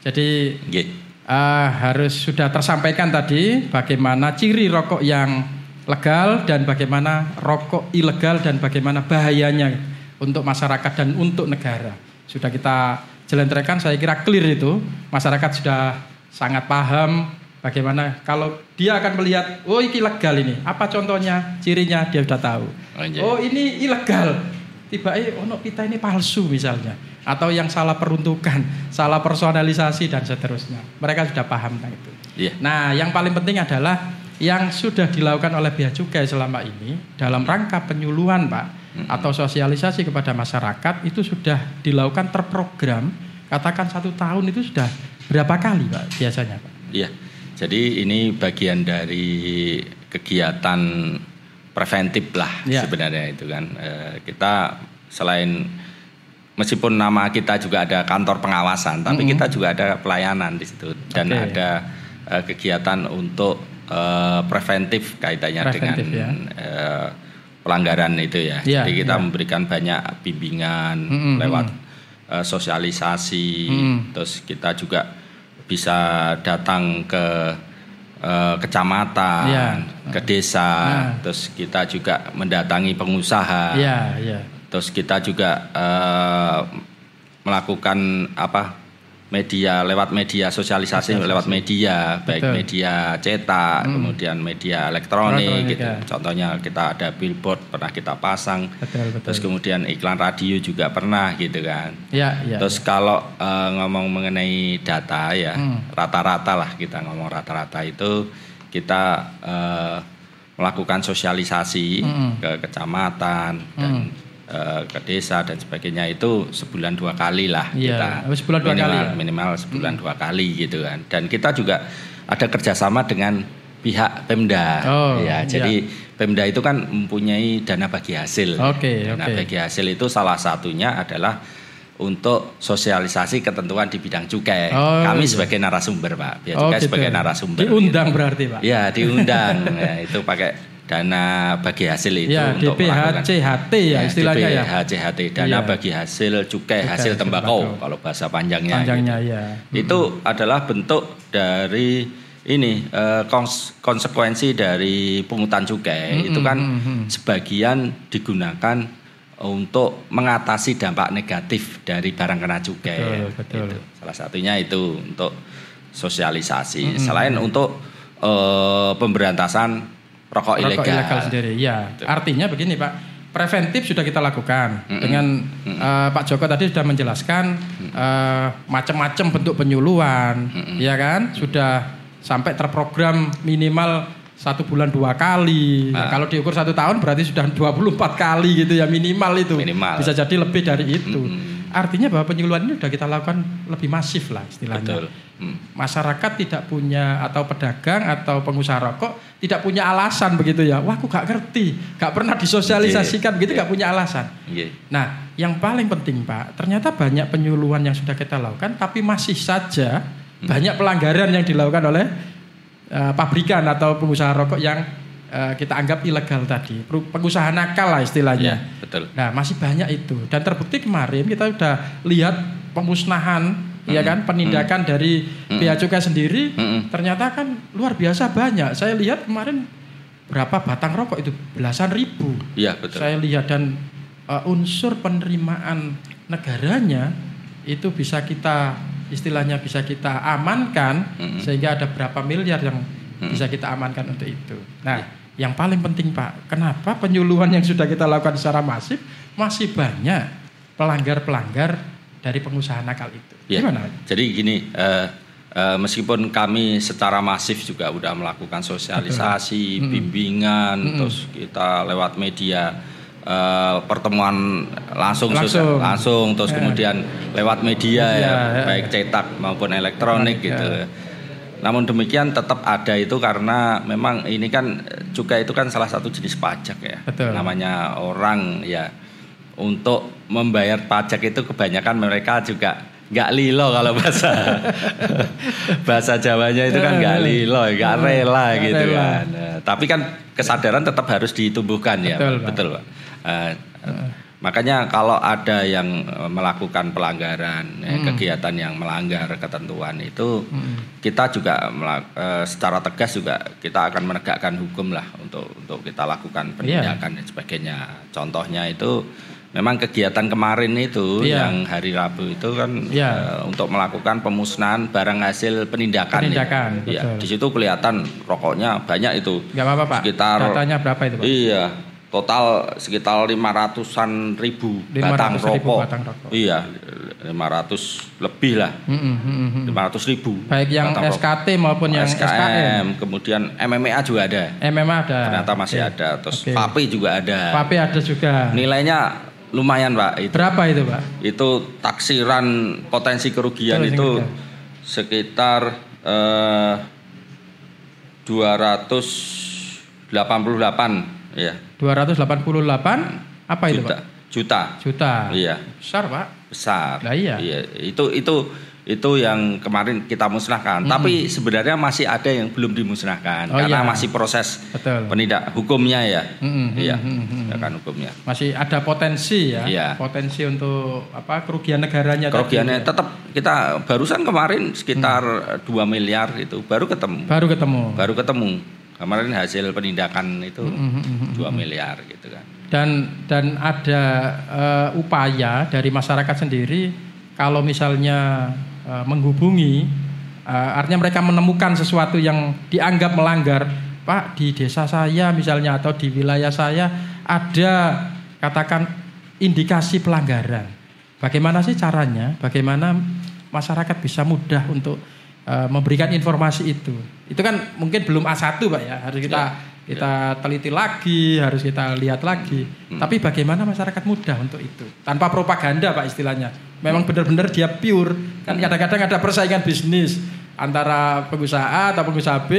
Jadi eh, harus sudah tersampaikan tadi bagaimana ciri rokok yang legal dan bagaimana rokok ilegal dan bagaimana bahayanya untuk masyarakat dan untuk negara. Sudah kita jelentrehkan saya kira clear itu. Masyarakat sudah sangat paham bagaimana kalau dia akan melihat oh ini legal ini. Apa contohnya? Cirinya dia sudah tahu. Oh, ini ilegal. Tiba eh oh no, kita ini palsu misalnya atau yang salah peruntukan, salah personalisasi dan seterusnya. Mereka sudah paham tentang itu. Iya. Nah, yang paling penting adalah yang sudah dilakukan oleh Bea Cukai selama ini dalam rangka penyuluhan, Pak, atau sosialisasi kepada masyarakat itu sudah dilakukan terprogram. Katakan satu tahun itu sudah berapa kali, Pak, biasanya, Pak? Iya. Jadi ini bagian dari kegiatan preventif lah Iya. sebenarnya itu kan. Eh, kita selain meskipun nama kita juga ada kantor pengawasan, tapi kita juga ada pelayanan di situ dan Oke. ada eh, kegiatan untuk eh, preventif kaitannya Preventif, dengan ya. eh, pelanggaran itu ya. Iya, Jadi kita iya. memberikan banyak bimbingan Mm-mm, lewat eh, sosialisasi, Mm. terus kita juga bisa datang ke kecamatan, Iya. ke desa, Nah. terus kita juga mendatangi pengusaha, Iya, iya. Terus kita juga eh, melakukan apa media lewat media sosialisasi Sosialisasi. lewat media baik Betul. media cetak kemudian media elektronik, Elektronik, gitu. ya. Contohnya kita ada billboard pernah kita pasang, Betul, betul. terus kemudian iklan radio juga pernah gitu kan. Iya, iya. Terus kalau eh, ngomong mengenai data ya Hmm. rata-rata lah kita ngomong rata-rata itu kita eh, melakukan sosialisasi Hmm. ke kecamatan dan eh, ke desa dan sebagainya itu sebulan dua kali lah Iya, kita oh, sebulan dua minimal kali ya? minimal sebulan dua kali gitu kan dan kita juga ada kerjasama dengan pihak Pemda Oh, ya iya. jadi Pemda itu kan mempunyai dana bagi hasil Oke, dana oke. bagi hasil itu salah satunya adalah untuk sosialisasi ketentuan di bidang cukai. Oh, Kami iya. sebagai narasumber, Pak. Biaya Oh, cukai gitu. sebagai narasumber. Diundang berarti, Pak. Ya, diundang. ya, itu pakai dana bagi hasil itu Ya, untuk melakukan DPHCHT ya istilahnya ya. DPHCHT, dana Iya. bagi hasil cukai Cukai hasil tembakau tembakau. kalau bahasa panjangnya. Panjangnya gitu. ya. Itu adalah bentuk dari ini eh, kons- konsekuensi dari pungutan cukai itu kan mm, mm. sebagian digunakan untuk mengatasi dampak negatif dari barang kena cukai. Betul, betul. Itu. Salah satunya itu untuk sosialisasi. Selain untuk eh, pemberantasan rokok, Rokok ilegal. ilegal sendiri. Ya, Betul. artinya begini Pak, preventif sudah kita lakukan dengan eh, Pak Joko tadi sudah menjelaskan eh, macam-macam bentuk penyuluhan, ya kan? Sudah sampai terprogram minimal satu bulan dua kali. Ah. Ya, kalau diukur satu tahun berarti sudah 24 kali gitu ya minimal itu. Minimal. Bisa jadi lebih dari itu. Mm-mm. Artinya bahwa penyuluhan ini sudah kita lakukan lebih masif lah istilahnya Betul. Hmm. masyarakat tidak punya atau pedagang atau pengusaha rokok tidak punya alasan begitu ya. Wah, aku gak ngerti, gak pernah disosialisasikan begitu, Iya. gak punya alasan. Iya. Nah, yang paling penting Pak, ternyata banyak penyuluhan yang sudah kita lakukan, tapi masih saja banyak pelanggaran yang dilakukan oleh eh, pabrikan atau pengusaha rokok yang eh, kita anggap ilegal tadi, pengusaha nakal lah istilahnya. Iya, betul. Nah, masih banyak itu. Dan terbukti kemarin kita sudah lihat pemusnahan ya kan penindakan dari Bea Cukai sendiri Mm-mm. ternyata kan luar biasa banyak. Saya lihat kemarin berapa batang rokok itu belasan ribu. Iya, betul. Saya lihat dan uh, unsur penerimaan negaranya itu bisa kita istilahnya bisa kita amankan Mm-mm. sehingga ada berapa miliar yang bisa kita amankan untuk itu. Nah, yang paling penting Pak, kenapa penyuluhan yang sudah kita lakukan secara masif masih banyak pelanggar-pelanggar dari pengusaha nakal itu? Ya. Gimana? Jadi gini, eh, eh, meskipun kami secara masif juga udah melakukan sosialisasi, bimbingan, terus kita lewat media eh, pertemuan langsung, Langsung. sosial- langsung, terus Ya. kemudian lewat media ya, Media, ya. baik cetak maupun elektronik gitu. ya. Namun demikian tetap ada itu karena memang ini kan cukai itu kan salah satu jenis pajak ya. Betul. Namanya orang ya untuk membayar pajak itu kebanyakan mereka juga nggak lilo kalau bahasa bahasa Jawanya itu kan nggak lilo, nggak rela Nggak gitu rela. kan. Nah, tapi kan kesadaran tetap harus ditumbuhkan ya, Betul, Pak. Betul Pak. Eh, Makanya kalau ada yang eh, melakukan pelanggaran, ya, kegiatan yang melanggar ketentuan itu, kita juga eh, secara tegas juga kita akan menegakkan hukum lah untuk untuk kita lakukan penindakan dan sebagainya. Contohnya itu memang kegiatan kemarin itu Iya. yang hari Rabu itu kan Iya. eh, untuk melakukan pemusnahan barang hasil penindakan. Penindakan, Iya, betul. di situ kelihatan rokoknya banyak itu. Nggak apa-apa Pak. Sekitar- Datanya berapa itu Pak? Iya, total sekitar 500-an ribu 500 batang ribu rokok. batang rokok. Iya, 500 lebih lah, mm. 500 ribu. Baik yang rokok. SKT maupun yang SKM. SKM, kemudian MMA juga ada. MMA ada. Ternyata masih Oke. ada. Terus vape juga ada. Vape ada juga. Nilainya lumayan, Pak. Itu, Berapa itu Pak? itu taksiran potensi kerugian Potensi itu kerugian. sekitar eh, 288 ya. 288 apa itu juta. Pak? Juta. Juta. Iya. Besar Pak. besar. Lah iya. Itu itu itu yang kemarin kita musnahkan. Tapi sebenarnya masih ada yang belum dimusnahkan Oh, karena iya. masih proses Betul. penindak hukumnya ya. Mm-mm, Iya, mm-mm, mm-mm. penindakan hukumnya. Masih ada potensi ya. Iya. Potensi untuk apa kerugian negaranya tadi. Kerugiannya tetap kita barusan kemarin sekitar Mm. 2 miliar itu baru ketemu. Baru ketemu. Baru ketemu. Kemarin hasil penindakan itu Mm-mm, 2 miliar gitu kan. dan dan ada eh, upaya dari masyarakat sendiri kalau misalnya eh, menghubungi eh, artinya mereka menemukan sesuatu yang dianggap melanggar Pak di desa saya misalnya atau di wilayah saya ada katakan indikasi pelanggaran. Bagaimana sih caranya? Bagaimana masyarakat bisa mudah untuk eh, memberikan informasi itu itu kan mungkin belum A1 Pak ya harus kita kita teliti lagi, harus kita lihat lagi. Tapi bagaimana masyarakat mudah untuk itu? Tanpa propaganda Pak istilahnya. Memang benar-benar dia pure. Kan kadang-kadang ada persaingan bisnis antara pengusaha A atau pengusaha B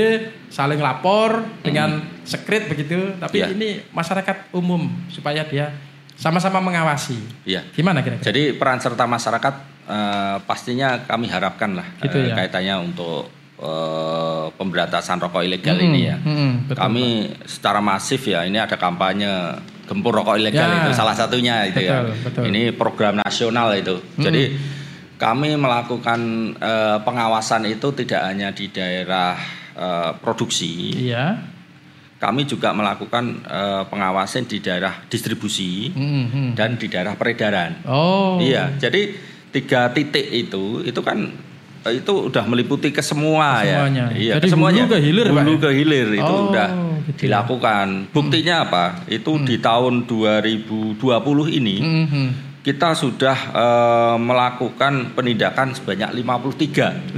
saling lapor dengan sekret begitu. Tapi Iya. ini masyarakat umum supaya dia sama-sama mengawasi. Iya. Gimana kira-kira? Jadi peran serta masyarakat eh, pastinya kami harapkan lah Gitu eh, ya. kaitannya untuk eh, pemberantasan rokok ilegal Mm-mm, ini ya. mm-mm, betul, kami secara masif ya ini ada kampanye gempur rokok ilegal Ya. itu salah satunya itu ya. Betul, betul. Ini program nasional itu. Jadi kami melakukan eh, pengawasan itu tidak hanya di daerah eh, produksi, Iya. kami juga melakukan eh, pengawasan di daerah distribusi Mm, mm. dan di daerah peredaran. Oh. Iya, jadi tiga titik itu itu kan itu udah meliputi ke semua ya. Iya, Jadi semuanya. hulu ke hilir, Hulu ya? ke hilir itu Oh, udah gitu ya. dilakukan. Buktinya apa? Itu di tahun 2020 ini Mm, mm. kita sudah eh, melakukan penindakan sebanyak 53 53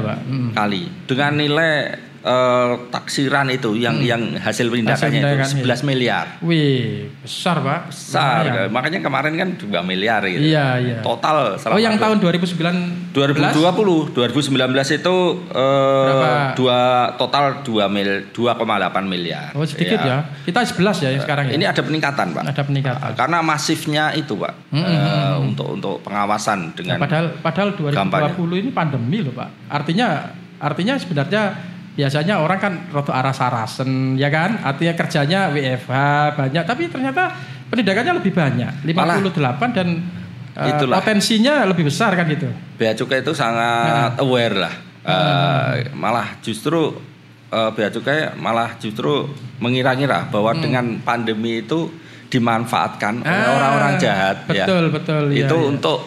Pak. Mm. kali dengan nilai eh, taksiran itu yang yang hasil penindakannya Hmm. penindakan, itu 11 miliar. Wih, besar Pak. Besar. Lumayan. Makanya kemarin kan 2 miliar gitu. Iya, iya. Total Oh, yang tahun 2009 2020, 2019 itu eh, Berapa? dua total 2 mil 2,8 miliar. Oh, sedikit ya. Kita 11 ya yang sekarang ya. Ini ada peningkatan, Pak. ada peningkatan. Karena masifnya itu, Pak. Hmm, eh, untuk untuk pengawasan Nah, dengan padahal padahal 2020 kampanye. ini pandemi loh, Pak. Artinya artinya sebenarnya biasanya orang kan roto arah sarasen ya kan artinya kerjanya WFH banyak tapi ternyata penindakannya lebih banyak 58 dan eh, Itulah. potensinya lebih besar kan gitu Bea Cukai itu sangat aware lah. Eh, malah justru eh, Bea Cukai malah justru mengira-ngira bahwa dengan pandemi itu dimanfaatkan oleh Hmm. Ah, orang-orang jahat ya. betul, betul, iya, itu iya. untuk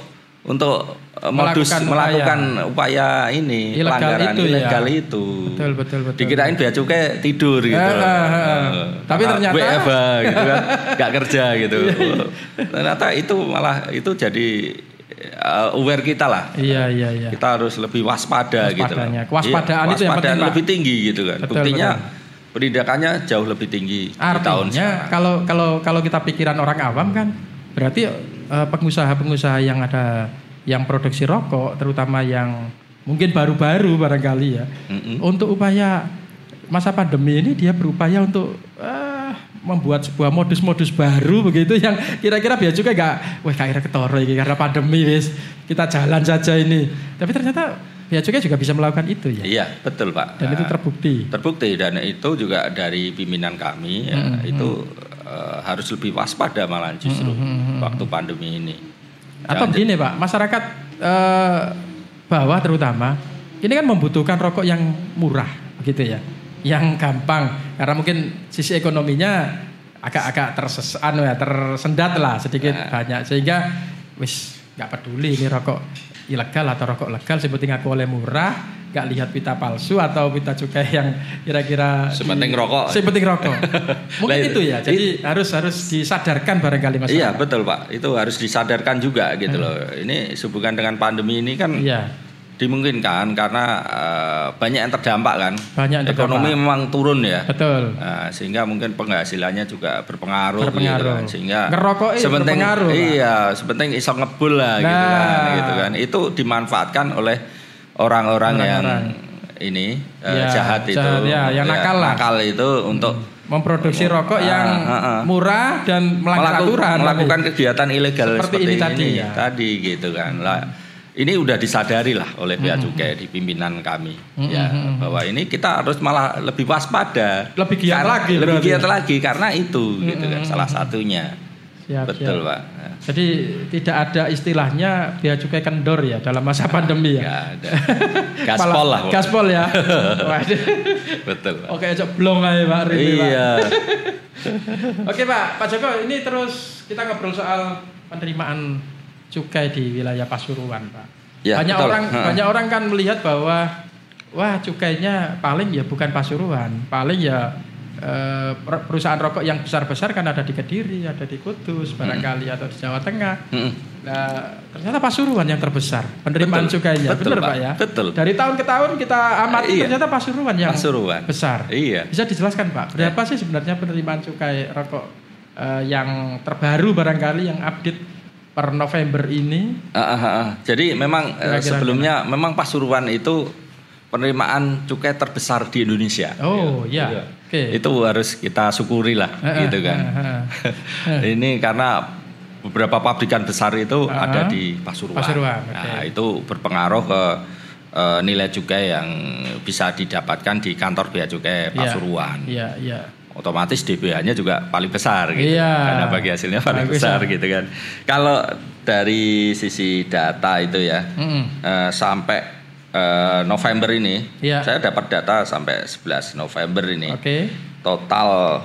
untuk eh, modus Melakukan melakukan upaya ini Ilegal pelanggaran itu ya. ilegal itu. Betul, betul, betul. Dikirain Bea Cukai tidur gitu. Ah, ah, ah. Eh, Tapi karena ternyata- WFH gitu kan, nggak kerja gitu. ternyata itu malah itu jadi eh, aware kita lah iya iya iya kita harus lebih waspada gitu. Kewaspadaan itu yang penting, lebih tinggi gitu kan. Betul, Buktinya penindakannya jauh lebih tinggi di tahun Artinya sekarang. kalau kalau kalau kita pikiran orang awam kan berarti eh, pengusaha-pengusaha yang ada yang produksi rokok terutama yang mungkin baru-baru barangkali ya Mm-mm. untuk upaya masa pandemi ini dia berupaya untuk eh, membuat sebuah modus-modus baru begitu yang kira-kira biar juga nggak wah kira ketoro ini karena pandemi wis kita jalan saja ini tapi ternyata biar juga juga bisa melakukan itu ya Iya, betul Pak. dan itu Nah, terbukti terbukti dan itu juga dari pimpinan kami ya, Mm-mm. itu eh, harus lebih waspada malah justru waktu pandemi ini. Atau Jangan- begini Pak, masyarakat eh, bawah terutama ini kan membutuhkan rokok yang murah, begitu ya, yang gampang karena mungkin sisi ekonominya agak-agak terses, anu ya, tersendat lah sedikit Nah. banyak sehingga wis nggak peduli ini rokok ilegal atau rokok legal, penting aku oleh murah, nggak lihat pita palsu atau pita cukai yang kira-kira Sepenting rokok. Sepenting rokok. Mungkin itu ya. Jadi harus harus disadarkan barangkali masyarakat. Iya betul pak, itu harus disadarkan juga gitu loh. Ini sehubungan dengan pandemi ini kan Iya. dimungkinkan karena eh, banyak yang terdampak kan. Banyak yang Ekonomi terdampak. memang turun ya. Betul. Nah, sehingga mungkin penghasilannya juga berpengaruh, Berpengaruh. gitu kan. Sehingga Ngerokok sepenting berpengaruh, iya, sepenting iso ngebul lah gitu Nah. kan, gitu kan. Itu dimanfaatkan oleh orang-orang yang ini eh, Ya, jahat itu, jahat, ya, yang nakal lah. nakal itu untuk Memproduksi rokok yang Ah, ah, ah. murah dan melanggar melaku- aturan. melakukan tapi. kegiatan ilegal Seperti seperti, ini ini, tadi, ya. tadi gitu kan lah ini udah disadari lah oleh bea cukai di pimpinan kami ya bahwa ini kita harus malah lebih waspada Lebih giat Karena- lagi lebih berarti. giat lagi karena itu gitu kan salah satunya Siap, betul siap. pak Jadi tidak ada istilahnya bea cukai kendor ya dalam masa pandemi ya. Nggak ada gaspol lah Pak. Gaspol ya. Betul pak Oke, cok blong aja Pak Rini, Pak. iya Oke Pak, Pak Joko ini terus kita ngobrol soal penerimaan cukai di wilayah Pasuruan Pak. Ya, banyak betul. orang Ha. banyak orang kan melihat bahwa wah cukainya paling ya bukan Pasuruan, paling ya perusahaan rokok yang besar-besar kan ada di Kediri, ada di Kudus, barangkali atau di Jawa Tengah. Nah, ternyata Pasuruan yang terbesar penerimaan Betul. cukainya, Betul, benar Pak. Ya. Betul. Dari tahun ke tahun kita amati Iya. ternyata Pasuruan yang Pasuruan. besar. iya Bisa dijelaskan Pak, berapa sih sebenarnya penerimaan cukai rokok eh, yang terbaru barangkali yang update per November ini? Ah, ah, ah. Jadi memang eh, Kira-kira sebelumnya memang Pasuruan itu penerimaan cukai terbesar di Indonesia. Oh Iya. ya, oke. Itu harus kita syukuri lah, Eh, gitu eh, kan. eh, eh. Ini karena beberapa pabrikan besar itu Ah, ada di Pasuruan. Pasuruan, oke. Nah, itu berpengaruh ke eh, nilai cukai yang bisa didapatkan di kantor bea cukai Iya. Pasuruan. Iya, iya. Otomatis DBH-nya juga paling besar gitu. Iya. Karena bagi hasilnya paling Paling besar besar. gitu kan. Kalau dari sisi data itu ya, Mm-mm. eh, sampai eh, November ini, Iya. saya dapat data sampai 11 November ini. Oke. Total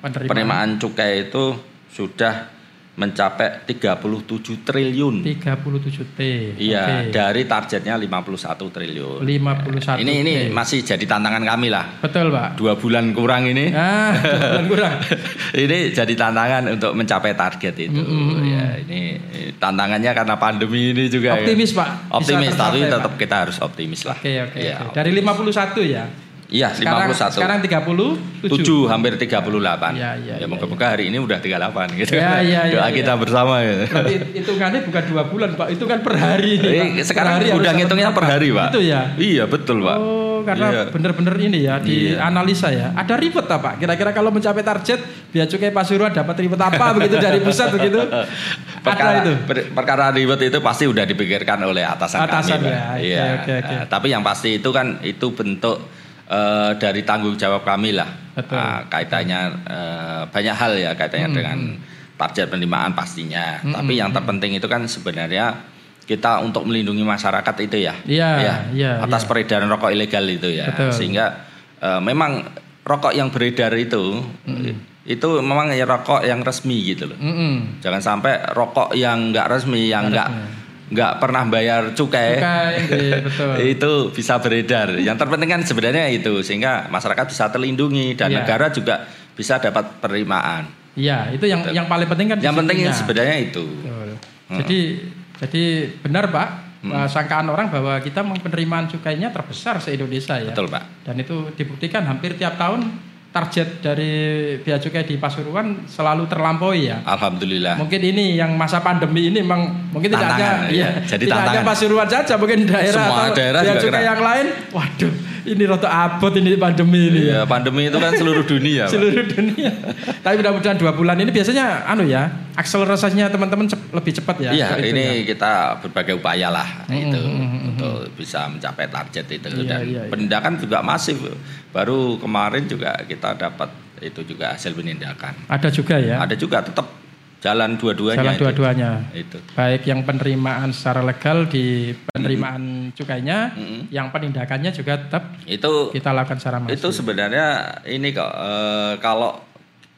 Penerimaan, penerimaan cukai itu sudah mencapai 37 triliun. 37 T. Iya, Oke. dari targetnya 51 triliun. 51 Ini ini T. masih jadi tantangan kami lah. Betul Pak. Dua bulan kurang ini. Ah, kurang kurang. ini jadi tantangan untuk mencapai target itu. Ya, ini tantangannya karena pandemi ini juga. ya. Optimis Pak. Bisa Optimis, tapi tetap Pak. kita harus optimis lah. Oke oke. Iya, oke. Dari 51 ya. Iya, Sekarang 51. sekarang 37. 7 hampir 38. Iya, iya, ya iya, moga-moga hari ini udah 38 gitu. Iya, iya, iya, Doa iya. kita bersama gitu. Berarti hitungannya bukan dua bulan Pak, itu kan per hari. Eh, sekarang Per hari udah ngitungnya per hari, Pak. Itu ya. Iya, betul, Pak. Oh, karena Iya. bener-bener ini ya di Iya. analisa ya. Ada ribet tak Pak? Kira-kira kalau mencapai target Bea Cukai Pasuruan dapat ribet apa begitu dari pusat begitu? perkara Ada itu. per- perkara ribet itu pasti udah dipikirkan oleh atasan, Atasan kami Pak. ya, Iya. oke, oke. Nah, tapi yang pasti itu kan itu bentuk eh, dari tanggung jawab kami lah. Betul. Nah, kaitannya eh, banyak hal ya kaitannya Hmm, dengan target penerimaan pastinya. Hmm, tapi yang terpenting itu kan sebenarnya kita untuk melindungi masyarakat itu ya. Iya, Ya, iya, atas iya. peredaran rokok ilegal itu ya. Betul. sehingga eh, memang rokok yang beredar itu itu memang ya rokok yang resmi gitu loh. Mm-mm. Jangan sampai rokok yang nggak resmi, yang nggak nggak pernah bayar cukai, Cukai, iya, betul. itu bisa beredar. Yang terpenting kan sebenarnya itu sehingga masyarakat bisa terlindungi dan Iya. negara juga bisa dapat penerimaan. Iya, itu yang yang paling penting kan Yang penting sebenarnya itu. Betul. Jadi jadi benar Pak, eh, sangkaan orang bahwa kita penerimaan cukainya terbesar se Indonesia ya. Betul pak. Dan itu dibuktikan hampir tiap tahun target dari bea cukai di Pasuruan selalu terlampaui ya. Alhamdulillah. Mungkin ini yang masa pandemi ini memang mungkin tidak hanya Tantangan, ya, iya. Jadi tidak hanya tantangan. Pasuruan saja, mungkin daerah Semua atau daerah bea cukai kena. yang lain. Waduh, ini rota abot ini pandemi ini ya. Ya, pandemi itu kan seluruh dunia. Seluruh dunia. Tapi mudah-mudahan dua bulan ini biasanya anu ya, akselerasinya teman-teman cep- lebih cepat ya. Iya, Itu ini ya. kita berbagai upaya lah Mm, itu mm, mm, untuk bisa mencapai target itu Iya, dan iya, iya. penindakan juga masif. Baru kemarin juga kita dapat itu juga hasil penindakan. Ada juga ya. Ada juga tetap jalan dua-duanya. Jalan itu. dua-duanya. Itu. Baik yang penerimaan secara legal di penerimaan cukainya, Mm-mm. yang penindakannya juga tetap Itu kita lakukan secara masif. itu sebenarnya ini kok eh, kalau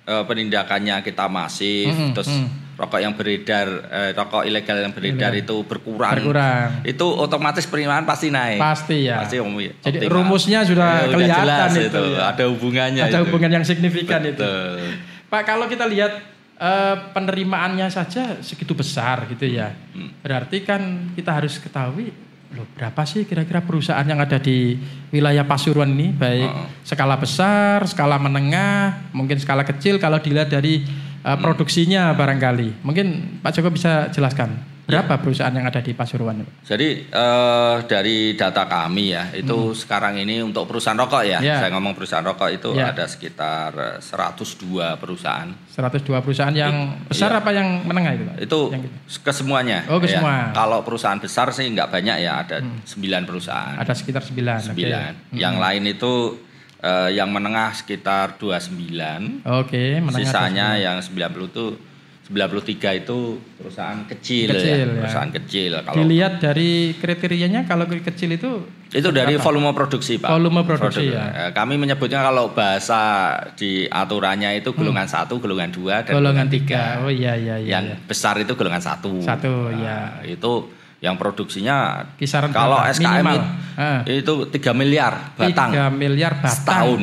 eh, penindakannya kita masif Mm-mm, terus mm. rokok yang beredar eh, rokok ilegal yang beredar Ilegal. itu berkurang. Berkurang. Itu otomatis penerimaan pasti naik. Pasti ya. Pasti om- Jadi optimal. rumusnya sudah Ya, kelihatan jelas itu ya. Ada hubungannya Ada itu. hubungan yang signifikan itu. Betul. Pak kalau kita lihat eh, penerimaannya saja segitu besar gitu ya. Hmm. Berarti kan kita harus ketahui loh berapa sih kira-kira perusahaan yang ada di wilayah Pasuruan ini baik Oh. skala besar, skala menengah, mungkin skala kecil kalau dilihat dari Hmm. produksinya barangkali. Mungkin Pak Joko bisa jelaskan. Berapa perusahaan yang ada di Pasuruan? Jadi eh, dari data kami ya itu sekarang ini untuk perusahaan rokok ya. Hmm. Ya. Saya ngomong perusahaan rokok itu Ya. ada sekitar eh, 102 perusahaan. 102 perusahaan yang besar apa yang menengah itu Pak? Itu Yang gitu. ke semuanya. Oh, ke ya. semua. Hmm. Kalau perusahaan besar sih nggak banyak ya, ada 9 perusahaan. Ada sekitar 9. oke. Sembilan. Yang lain itu eh, yang menengah sekitar 29. Oke, menengah Sisanya yang 90 itu 93 itu perusahaan kecil, Kecil, ya. ya. Perusahaan kecil. Kalau Dilihat dari kriterianya kalau kecil itu itu dari volume produksi, Pak. Volume produksi, ya. Eh, Kami menyebutnya kalau bahasa di aturannya itu golongan satu, golongan dua, dan Hmm. golongan tiga. tiga. Oh iya iya iya. yang iya. besar itu golongan satu. Satu, Nah, ya. Itu yang produksinya Kisaran kalau berapa? SKM Minimal. itu, Ah. itu 3 miliar batang 3 miliar batang. setahun.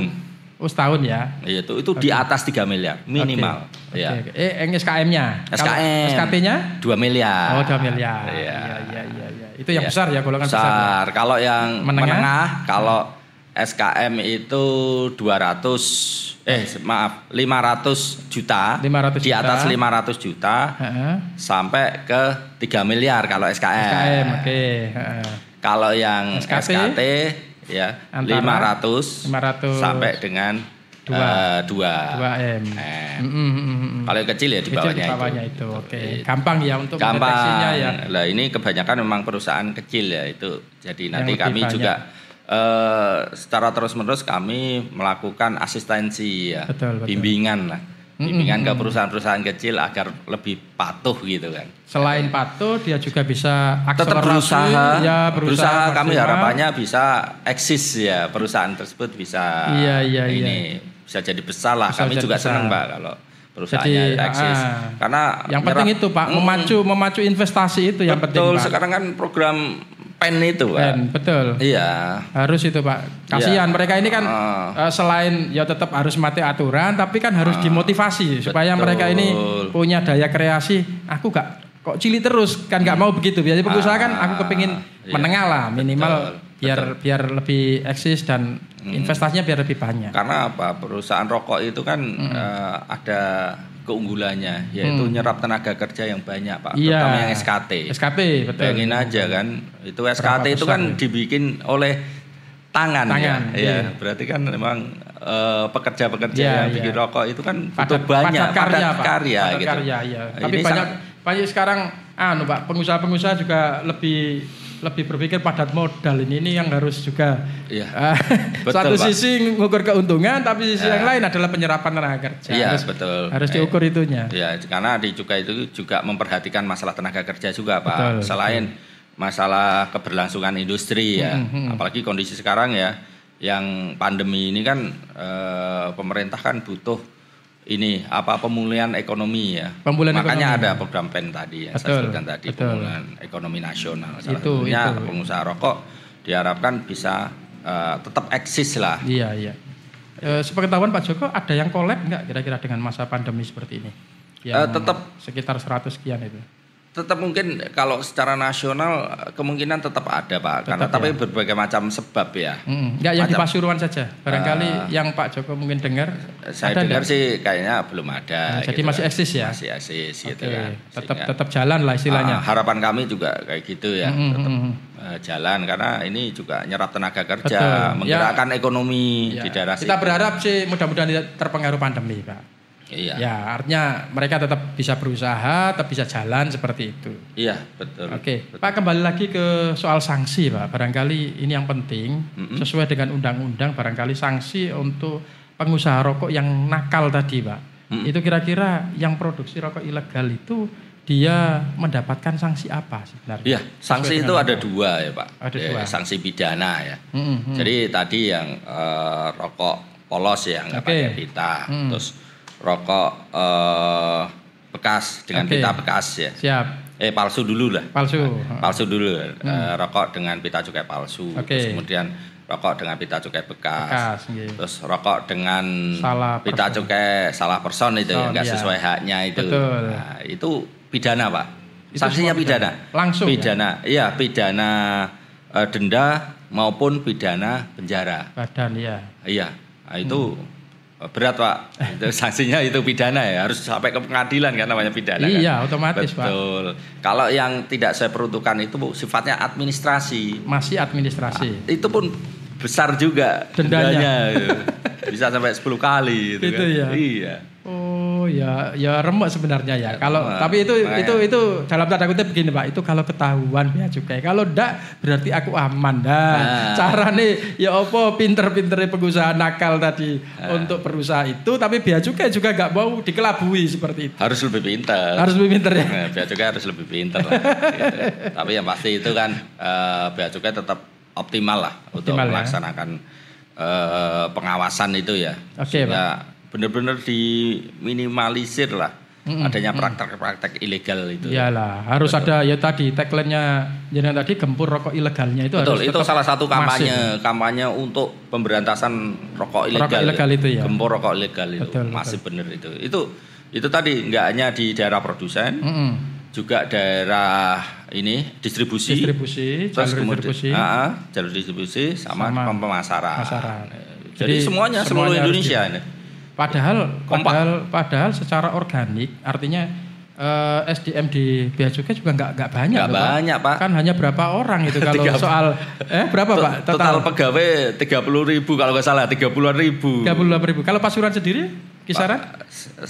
Oh setahun ya. Itu itu di atas 3 miliar minimal. Oke, Ya. oke. Eh yang SKM-nya. SKM. SKT-nya? 2 miliar. Oh 2 miliar. Iya. Iya iya iya. iya. Itu yang Iya. besar ya golongan besar. ya? besar. Kalau yang Menengah? menengah, kalau SKM itu 200 eh maaf 500 juta 500 di atas juta. 500 juta Heeh. sampai ke 3 miliar kalau SKM. SKM, oke. heeh. Kalau yang SKT? SKT, ya Antara 500, 500 sampai dengan Dua. eh, dua. 2 M. Eh, Mm, mm, mm, mm. Kalau kecil ya di Kecil bawahnya, di bawahnya itu. itu. Oke. Itu. Gampang ya untuk Gampang. ya. Lah ini kebanyakan memang perusahaan kecil ya itu. Jadi nanti kami banyak. juga eh, secara terus-menerus kami melakukan asistensi ya, Betul, betul. bimbingan lah. Mm-mm, Bimbingan ke perusahaan-perusahaan kecil agar lebih patuh gitu kan. Selain patuh, dia juga bisa tetap berusaha, ya berusaha berusaha, kami harapannya bisa eksis ya perusahaan tersebut bisa Iya, iya, ini bisa jadi besar lah. Bisa kami juga besar. senang mbak kalau perusahaannya Jadi, eksis. ah, karena Yang penting nyerap- itu Pak, Mm, memacu memacu investasi itu yang betul penting Pak. sekarang kan program pen itu pak Ben, betul. iya Harus itu Pak. Kasihan Iya. mereka ini kan Ah. eh, selain ya tetap harus mati aturan, tapi kan harus dimotivasi supaya betul. mereka ini punya daya kreasi. Aku gak kok cilik terus kan nggak mau begitu. Biasanya pengusaha kan aku kepingin iya. menengah lah minimal Betul, biar biar lebih eksis dan investasinya biar lebih banyak. karena apa perusahaan rokok itu kan eh, ada keunggulannya yaitu nyerap tenaga kerja yang banyak pak. Iya. terutama yang SKT SKT betul. Bayangin aja kan, itu SKT itu besar kan ya? dibikin oleh tangan, Tangan, ya. iya. Ya, berarti kan memang eh, pekerja-pekerja Iya, yang iya. bikin rokok itu kan butuh padat, banyak padat karya, Pak. karya Padat gitu. karya, iya. Nah, Tapi ini banyak sangat- banyak sekarang anu Pak, pengusaha-pengusaha juga lebih lebih berpikir padat modal ini ini yang harus juga Iya. eh, Betul, satu Pak. sisi mengukur keuntungan tapi sisi Ya. yang lain adalah penyerapan tenaga kerja. Iya, harus, betul. Harus Eh, diukur itunya. Ya, karena di cukai itu juga memperhatikan masalah tenaga kerja juga, Pak. Betul, Selain masalah keberlangsungan industri ya, apalagi kondisi sekarang ya, yang pandemi ini kan eh, pemerintah kan butuh ini apa pemulihan ekonomi ya. Pemulihan Makanya ekonomi. ada program PEN tadi yang Betul, saya sebutkan tadi, betul. pemulihan ekonomi nasional. Salah Itu, satunya itu. pengusaha rokok diharapkan bisa eh, tetap eksis lah. Iya, iya. E, sepengetahuan Pak Joko ada yang kolab nggak kira-kira dengan masa pandemi seperti ini? Eh, tetap. sekitar 100 sekian itu. Tetap mungkin kalau secara nasional eh, kemungkinan tetap ada pak, karena Tetap tapi berbagai macam sebab ya. Mm, Enggak yang di Pasuruan saja. Barangkali yang Pak Joko mungkin dengar. Saya ada dengar nggak? sih kayaknya belum ada. Nah, jadi gitu masih kan. eksis ya? Masih eksis gitu Oke, kan. tetap Sehingga, tetap jalan lah istilahnya. ah, harapan kami juga kayak gitu ya, Mm, mm, tetap mm, mm. eh, jalan karena ini juga nyerap tenaga Betul. kerja, menggerakkan ekonomi Ya, di daerah kita situ. berharap sih mudah-mudahan tidak terpengaruh pandemi, Pak. Iya, Ya, artinya mereka tetap bisa berusaha, tetap bisa jalan seperti itu. iya betul. Oke, Pak kembali lagi ke soal sanksi, Pak. Barangkali ini yang penting Mm-mm. sesuai dengan undang-undang. Barangkali sanksi untuk pengusaha rokok yang nakal tadi, Pak. Itu kira-kira yang produksi rokok ilegal itu dia mendapatkan sanksi apa sebenarnya? Iya, sanksi itu dengan ada apa? dua ya Pak. Ada Ya, dua. sanksi pidana ya. Mm. Jadi tadi yang eh, rokok polos ya nggak pakai pita, Mm. terus rokok eh, bekas dengan Oke. pita bekas ya. Siap. Eh palsu dulu lah. Palsu. Palsu dulu. Eh, rokok dengan pita cukai palsu. Hmm. Oke. Terus kemudian rokok dengan pita cukai bekas. Bekas, nggih. Terus rokok dengan Salah pita person. cukai salah person itu Person, ya nggak iya. sesuai haknya itu. Betul. Nah, itu pidana pak. Itu Sanksinya semua pidana. Langsung ya? Pidana. Iya pidana eh, denda maupun pidana penjara. Badan ya. Iya. Nah, itu Hmm. Berat pak. Itu sanksinya itu pidana ya harus sampai ke pengadilan kan namanya pidana. kan? Iya, otomatis, Pak. Betul. Kalau yang tidak saya peruntukkan itu Bu, sifatnya administrasi. Masih administrasi. Itu pun besar juga Dendanya. gitu. Bisa sampai 10 kali gitu Itu kan. ya. Iya. Oh ya, ya remek sebenarnya ya. Kalau remek. tapi itu Nah, itu ya. itu dalam tanda kutip begini pak. Itu kalau ketahuan bea cukai. Kalau ndak berarti aku aman dah. Nah. Carane ya apa pinter-pinter pengusaha nakal tadi Nah. untuk berusaha itu. Tapi bea cukai juga nggak mau dikelabui seperti itu. Harus lebih pintar. Harus lebih pinter ya. Nah, bea cukai harus lebih pintar lah. gitu. Tapi yang pasti itu kan eh, bea cukai tetap optimal lah untuk Optimal ya. melaksanakan eh, pengawasan itu ya. Oke, Sehingga benar-benar diminimalisir lah adanya praktek-praktek ilegal itu. Iyalah, harus ada ya tadi tagline-nya jenengan tadi gempur rokok ilegalnya itu Betul, harus itu tetap salah satu masif. kampanye kampanye untuk pemberantasan rokok ilegal. Rokok ilegal itu ya. Gempur rokok ilegal itu Betul, masih benar itu. Itu itu tadi nggak hanya di daerah produsen, Mm-mm. juga daerah ini distribusi, Distribusi, terus jalur kemudian distribusi. Ah, jalur distribusi sama, Sama pemasaran. pemasaran. Jadi, Jadi semuanya, seluruh semuanya harus Indonesia ini. Padahal Kompak. padahal padahal secara organik artinya eh, SDM di Bea Cukai juga nggak nggak banyak Nggak banyak, Pak. Kan hanya berapa orang itu kalau Tiga- soal eh berapa Pak Total, total? pegawai 30 ribu kalau nggak salah 30 ribu. 38 ribu. Kalau Pasuruan sendiri kisaran 100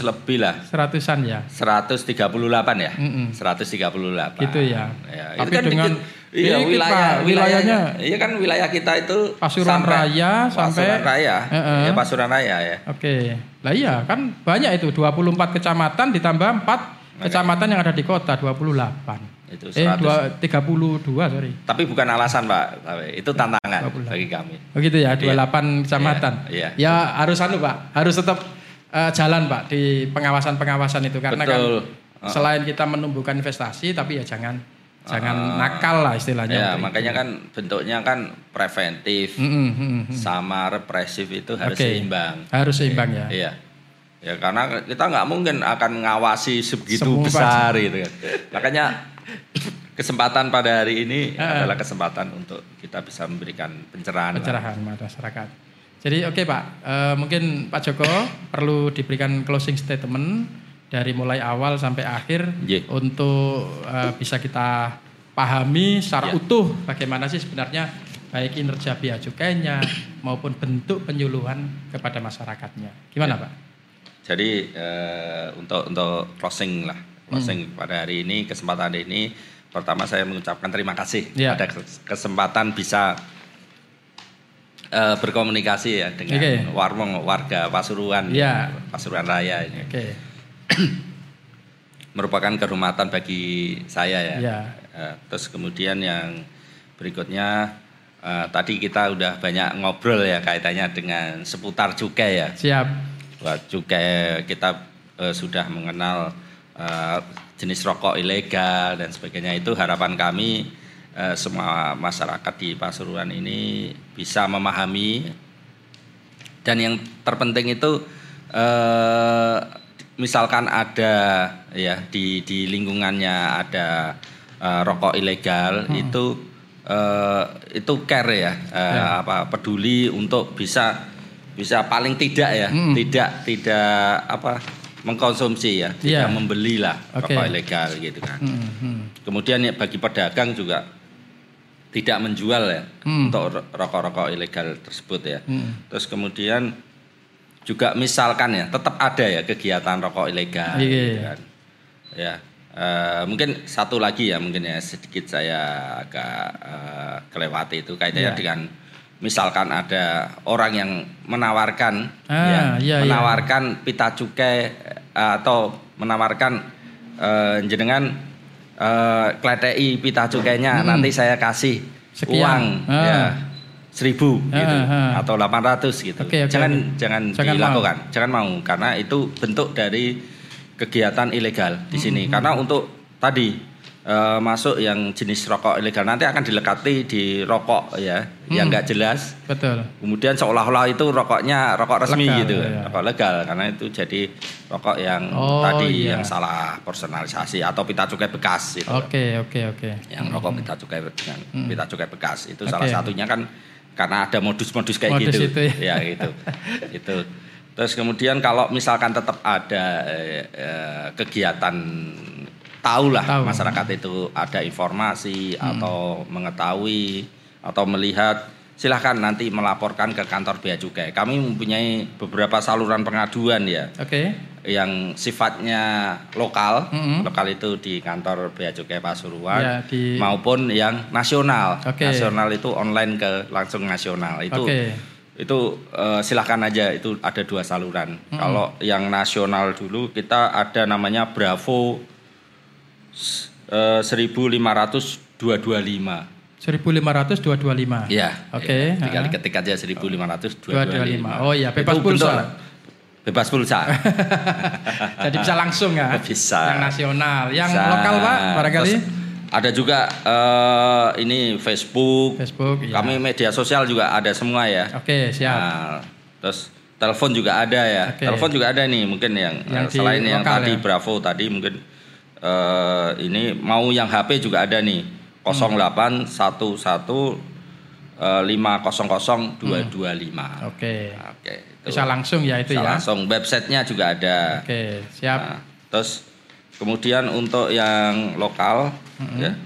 lebih lah. seratusan ya. 138 ya? Mm-mm. 138. Gitu ya. Ya, Tapi itu kan dengan- dikit- iya, wilayah Pak, wilayahnya. Iya kan wilayah kita itu Pasuruan Raya sampai- Pasuruan Raya. Heeh. Ya Pasuruan Raya ya. Oke. Lah iya kan banyak itu 24 kecamatan ditambah 4 kecamatan yang ada di kota 28. Itu Eh 100. dua, 32 sorry. Tapi bukan alasan, Pak. Itu tantangan 28. bagi kami. Begitu ya, 28 kecamatan. Iya, Ya harus anu Pak, harus tetap eh, jalan Pak di pengawasan-pengawasan itu karena Betul. kan selain kita menumbuhkan investasi tapi ya jangan jangan nakal lah istilahnya. Ya, makanya kan bentuknya kan preventif. Mm, mm, mm, mm. sama represif itu harus Oke. seimbang. Harus seimbang ya. Iya. Ya karena kita nggak mungkin akan ngawasi sebegitu Semua besar gitu kan. Makanya kesempatan pada hari ini Eh. adalah kesempatan untuk kita bisa memberikan pencerahan. lah. Pencerahan masyarakat. Jadi oke Pak, Eh, mungkin Pak Joko perlu diberikan closing statement dari mulai awal sampai akhir Iya. untuk eh, bisa kita pahami secara Iya. utuh bagaimana sih sebenarnya baik kinerja bea cukainya maupun bentuk penyuluhan kepada masyarakatnya. Gimana Iya. Pak? Jadi eh, untuk untuk closing lah, closing Hmm. pada hari ini kesempatan hari ini pertama saya mengucapkan terima kasih Iya. ada kes- kesempatan bisa eh, berkomunikasi ya dengan Oke. warmong warga Pasuruan, Iya. Pasuruan Raya ini. Oke. merupakan kehormatan bagi saya ya. Iya. Eh, terus kemudian yang berikutnya eh, tadi kita udah banyak ngobrol ya kaitannya dengan seputar cukai ya. Siap. Wah, cukai kita eh, sudah mengenal eh, jenis rokok ilegal dan sebagainya itu harapan kami eh, semua masyarakat di Pasuruan ini bisa memahami dan yang terpenting itu eh, misalkan ada ya di di lingkungannya ada eh, rokok ilegal itu eh, itu care ya, eh, Ya. apa peduli untuk bisa bisa paling tidak ya Mm. tidak tidak apa mengkonsumsi ya tidak membelilah Oke. rokok ilegal gitu kan Hmm, hmm. kemudian ya bagi pedagang juga tidak menjual ya Hmm. untuk ro- rokok-rokok ilegal tersebut ya Hmm. terus kemudian juga misalkan ya tetap ada ya kegiatan rokok ilegal Iya. gitu kan. ya eh, mungkin satu lagi ya mungkin ya sedikit saya agak eh, kelewati itu kaitannya Iya. dengan misalkan ada orang yang menawarkan Ah, ya, iya, iya. menawarkan pita cukai eh, atau menawarkan eh, jenengan eh, kletei pita cukainya nanti saya kasih Sekian. uang Ah. ya seribu Ah, gitu ah. atau 800 gitu. Oke, oke, jangan oke. jangan Jangan dilakukan, jangan mau karena itu bentuk dari kegiatan ilegal di sini. Karena untuk tadi eh, masuk yang jenis rokok ilegal nanti akan dilekati di rokok ya yang nggak jelas. Betul. Kemudian seolah-olah itu rokoknya rokok resmi Legal, gitu, iya. rokok legal karena itu jadi rokok yang Oh, tadi iya. yang salah personalisasi atau pita cukai bekas itu. Oke, oke, oke. Yang rokok pita cukai dengan pita cukai bekas itu Oke. salah satunya kan karena ada modus-modus kayak Modus gitu. itu ya. gitu. itu. Terus kemudian kalau misalkan tetap ada eh, eh, kegiatan tahulah Tahu. masyarakat itu ada informasi atau mengetahui atau melihat silahkan nanti melaporkan ke kantor bea cukai. Kami mempunyai beberapa saluran pengaduan ya Oke. yang sifatnya lokal, Mm-mm. lokal itu di kantor bea cukai Pasuruan Ya, di- maupun yang nasional. Oke. Nasional itu online ke langsung nasional. Itu Oke. itu eh, silahkan aja itu ada dua saluran. Kalau yang nasional dulu kita ada namanya Bravo s- eh, 15525. 1500 225. Iya. Oke, iya. Tinggal ha. diketik aja 1525. 225. Oh iya, bebas Itu pulsa. bentuk- Bebas pulsa. Jadi bisa langsung ya. Bisa. Yang nasional, yang Bisa. lokal Pak barangkali. Terus ada juga eh, ini Facebook. Facebook, iya. Kami media sosial juga ada semua ya. Oke, siap. Nah, terus telepon juga ada ya. Oke. Telepon juga ada nih mungkin yang, Yang eh, di selain yang tadi ya. Bravo tadi mungkin eh, ini mau yang HP juga ada nih. Hmm. 0811 eh, 500 225. Oke. Oke. Bisa langsung ya itu Bisa ya. langsung websitenya juga ada. Oke, siap. Nah, terus kemudian untuk yang lokal ya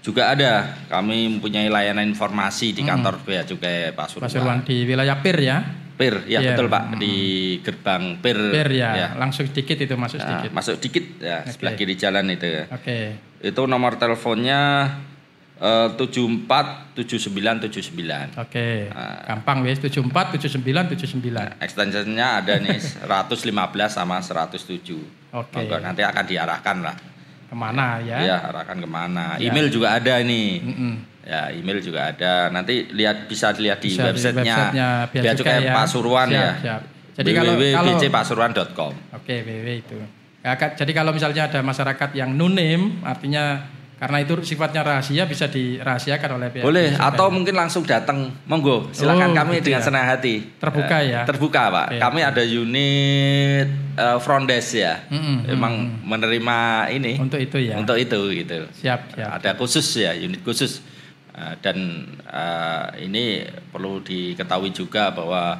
juga ada. Kami mempunyai layanan informasi di kantor bea cukai Pasuruan. Pasuruan di wilayah Pir ya. Pir, ya Iya. betul Pak di gerbang Pir. Pir ya, langsung sedikit itu masuk Nah, sedikit. masuk dikit ya sebelah kiri jalan itu ya. Oke. Itu nomor teleponnya eh, 747979. Oke. Nah. Gampang wes 74 79 79. Extensionnya ada nih 115 sama 107. Oke. Monggo, nanti akan diarahkan lah. Ke mana ya? Iya, arahkan ke mana. Ya. Email juga ada nih. Mm-mm. Ya, email juga ada. Nanti lihat bisa dilihat di Bisa di websitenya, Bea Bea Cukai Cukai ya. Pasuruan Siap, ya. siap. Jadi kalau- www.bcpasuruan.com. Oke, WW itu. Ya, jadi kalau misalnya ada masyarakat yang no name, artinya karena itu sifatnya rahasia bisa dirahasiakan oleh pihak Boleh atau mungkin langsung datang. Monggo, silakan Oh, kami gitu dengan ya. senang hati. Terbuka Eh, ya? Terbuka, Pak. Oke, kami ada unit eh, front desk ya. Mm-mm, Memang menerima ini untuk itu ya. untuk itu gitu. Siap, siap. Ada khusus ya, unit khusus. Eh, dan eh, ini perlu diketahui juga bahwa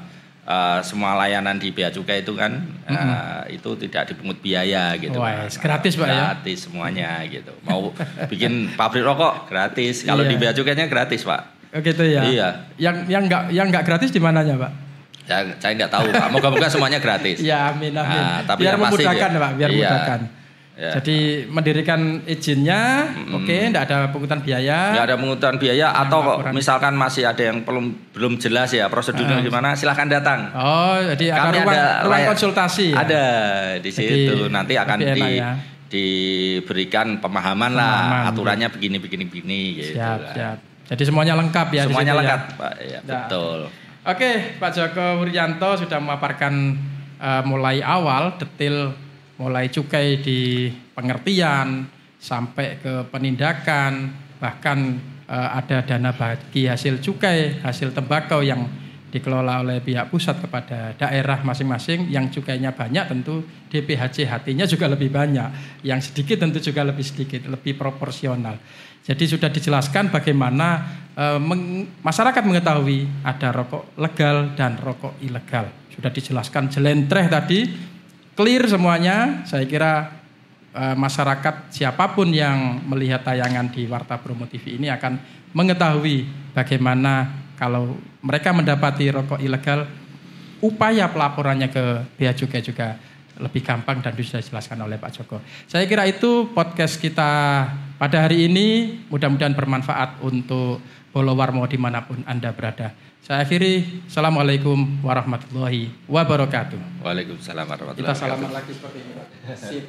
eh, semua layanan di bea cukai itu kan eh, itu tidak dipungut biaya gitu. Wah, Pak. gratis, Pak, ya? Gratis semuanya gitu. Mau bikin pabrik rokok gratis. Kalau Iya. di bea cukainya gratis, Pak. Oh, gitu ya. Iya. Yang yang enggak yang enggak gratis di mananya, Pak? Ya, saya nggak tahu, Pak. Moga-moga semuanya gratis. Ya, amin amin. Nah, tapi biar yang pasti memudahkan, dia- Pak, biar iya. memudahkan. Ya. Jadi mendirikan izinnya, oke, enggak ada pungutan biaya. nggak ada pungutan biaya atau kok laporan. misalkan masih ada yang belum belum jelas ya prosedurnya Ah. gimana silahkan datang Oh, jadi ada Kami ruang, ada ruang konsultasi. ya? ada di Jadi, situ nanti akan di ya. diberikan pemahaman, Pemahaman, lah ya. aturannya begini begini begini gitu Siap, lah. siap. Jadi semuanya lengkap ya. semuanya ya? lengkap pak ya, Nah. betul Oke, Pak Joko Wuryanto sudah memaparkan eh, mulai awal detail mulai cukai di pengertian sampai ke penindakan bahkan eh, ada dana bagi hasil cukai hasil tembakau yang dikelola oleh pihak pusat kepada daerah masing-masing. Yang cukainya banyak tentu DPHC hatinya juga lebih banyak. Yang sedikit tentu juga lebih sedikit lebih proporsional. Jadi sudah dijelaskan bagaimana eh, meng- masyarakat mengetahui ada rokok legal dan rokok ilegal. Sudah dijelaskan jelentreh tadi, clear semuanya. Saya kira eh, masyarakat siapa pun yang melihat tayangan di Warta Bromo TV ini akan mengetahui bagaimana kalau mereka mendapati rokok ilegal, upaya pelaporannya ke Bea Cukai juga lebih gampang dan sudah dijelaskan oleh Pak Joko. Saya kira itu podcast kita pada hari ini mudah-mudahan bermanfaat untuk Bolo Warmo di mana pun Anda berada. Saya akhiri, Assalamualaikum warahmatullahi wabarakatuh. Waalaikumsalam warahmatullahi Kita wabarakatuh. salaman lagi seperti ini. Sip.